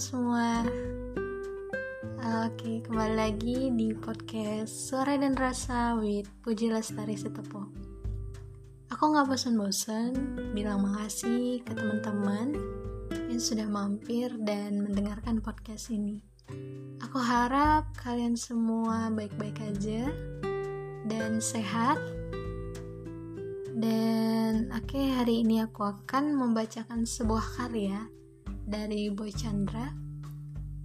semua. Oke, kembali lagi di podcast Suara dan Rasa with Puji Lestari Sitepo Aku gak bosan-bosan bilang makasih ke teman-teman yang sudah mampir dan mendengarkan podcast ini. Aku harap kalian semua baik-baik aja dan sehat. Dan oke hari ini aku akan membacakan sebuah karya dari Boy Chandra.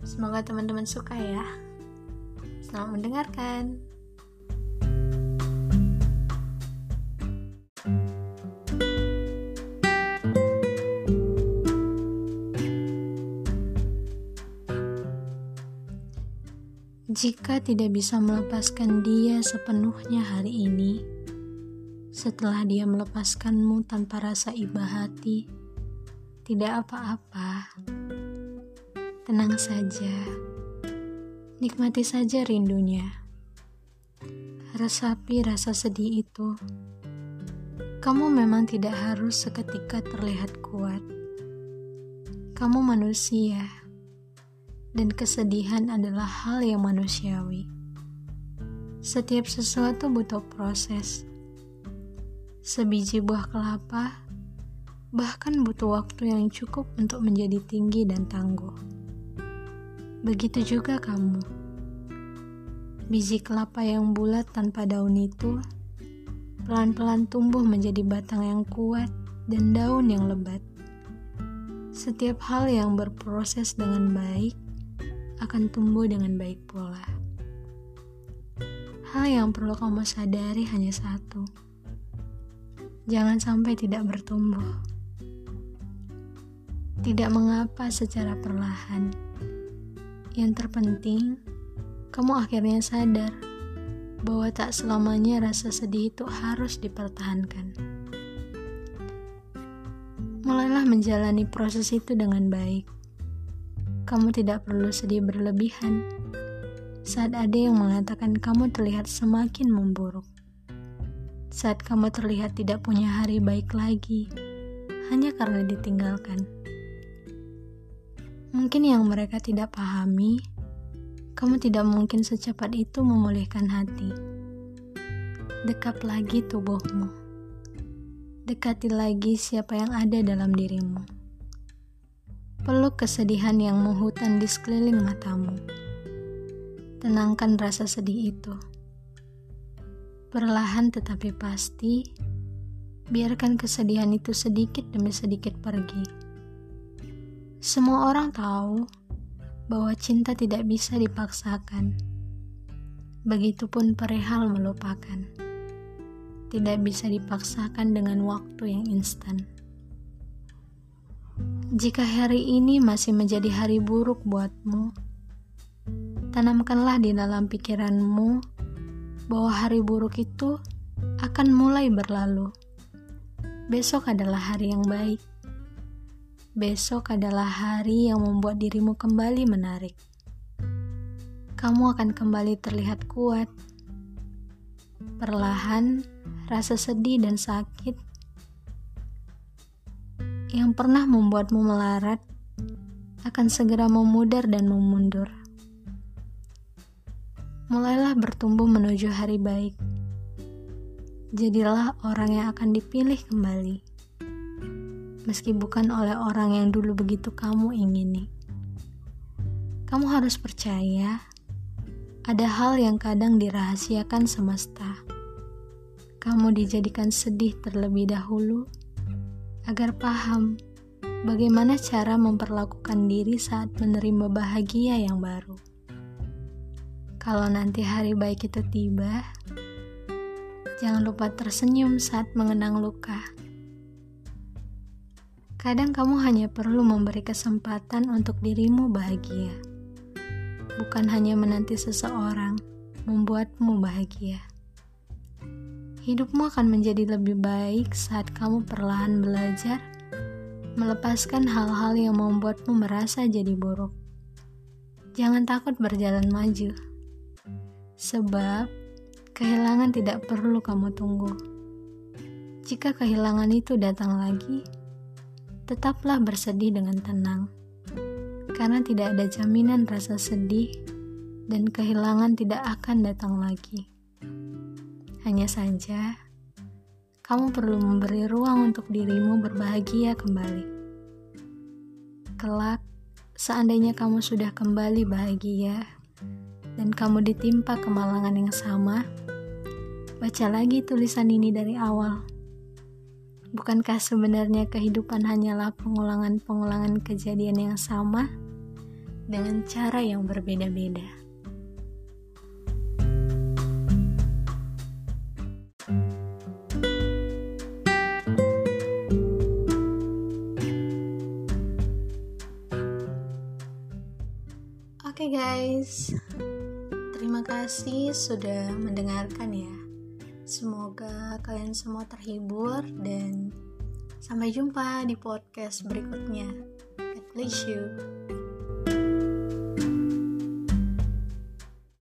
Semoga teman-teman suka ya. Selamat mendengarkan. Jika tidak bisa melepaskan dia sepenuhnya hari ini, setelah dia melepaskanmu tanpa rasa iba hati, tidak apa-apa. Tenang saja. Nikmati saja rindunya. Resapi rasa sedih itu. Kamu memang tidak harus seketika terlihat kuat. Kamu manusia. Dan kesedihan adalah hal yang manusiawi. Setiap sesuatu butuh proses. Sebiji buah kelapa bahkan butuh waktu yang cukup untuk menjadi tinggi dan tangguh. Begitu juga kamu. Biji kelapa yang bulat tanpa daun itu pelan-pelan tumbuh menjadi batang yang kuat dan daun yang lebat. Setiap hal yang berproses dengan baik akan tumbuh dengan baik pula. Hal yang perlu kamu sadari hanya satu: jangan sampai tidak bertumbuh. Tidak mengapa secara perlahan. Yang terpenting, kamu akhirnya sadar bahwa tak selamanya rasa sedih itu harus dipertahankan. Mulailah menjalani proses itu dengan baik. Kamu tidak perlu sedih berlebihan saat ada yang mengatakan kamu terlihat semakin memburuk. Saat kamu terlihat tidak punya hari baik lagi, hanya karena ditinggalkan. Mungkin yang mereka tidak pahami, kamu tidak mungkin secepat itu memulihkan hati. Dekat lagi tubuhmu. Dekati lagi siapa yang ada dalam dirimu. Peluk kesedihan yang menghutan di sekeliling matamu. Tenangkan rasa sedih itu. Perlahan tetapi pasti, biarkan kesedihan itu sedikit demi sedikit pergi semua orang tahu bahwa cinta tidak bisa dipaksakan. Begitupun perihal melupakan. Tidak bisa dipaksakan dengan waktu yang instan. Jika hari ini masih menjadi hari buruk buatmu, tanamkanlah di dalam pikiranmu bahwa hari buruk itu akan mulai berlalu. Besok adalah hari yang baik besok adalah hari yang membuat dirimu kembali menarik. Kamu akan kembali terlihat kuat. Perlahan, rasa sedih dan sakit yang pernah membuatmu melarat akan segera memudar dan memundur. Mulailah bertumbuh menuju hari baik. Jadilah orang yang akan dipilih kembali meski bukan oleh orang yang dulu begitu kamu ingini. Kamu harus percaya, ada hal yang kadang dirahasiakan semesta. Kamu dijadikan sedih terlebih dahulu agar paham bagaimana cara memperlakukan diri saat menerima bahagia yang baru. Kalau nanti hari baik itu tiba, jangan lupa tersenyum saat mengenang luka Kadang kamu hanya perlu memberi kesempatan untuk dirimu bahagia, bukan hanya menanti seseorang membuatmu bahagia. Hidupmu akan menjadi lebih baik saat kamu perlahan belajar melepaskan hal-hal yang membuatmu merasa jadi buruk. Jangan takut berjalan maju, sebab kehilangan tidak perlu kamu tunggu. Jika kehilangan itu datang lagi, tetaplah bersedih dengan tenang. karena tidak ada jaminan rasa sedih dan kehilangan tidak akan datang lagi. Hanya saja, kamu perlu memberi ruang untuk dirimu berbahagia kembali. Kelak, seandainya kamu sudah kembali bahagia dan kamu ditimpa kemalangan yang sama, baca lagi tulisan ini dari awal Bukankah sebenarnya kehidupan hanyalah pengulangan-pengulangan kejadian yang sama dengan cara yang berbeda-beda? Oke okay guys, terima kasih sudah mendengarkan ya. Semoga kalian semua terhibur dan sampai jumpa di podcast berikutnya. God bless you.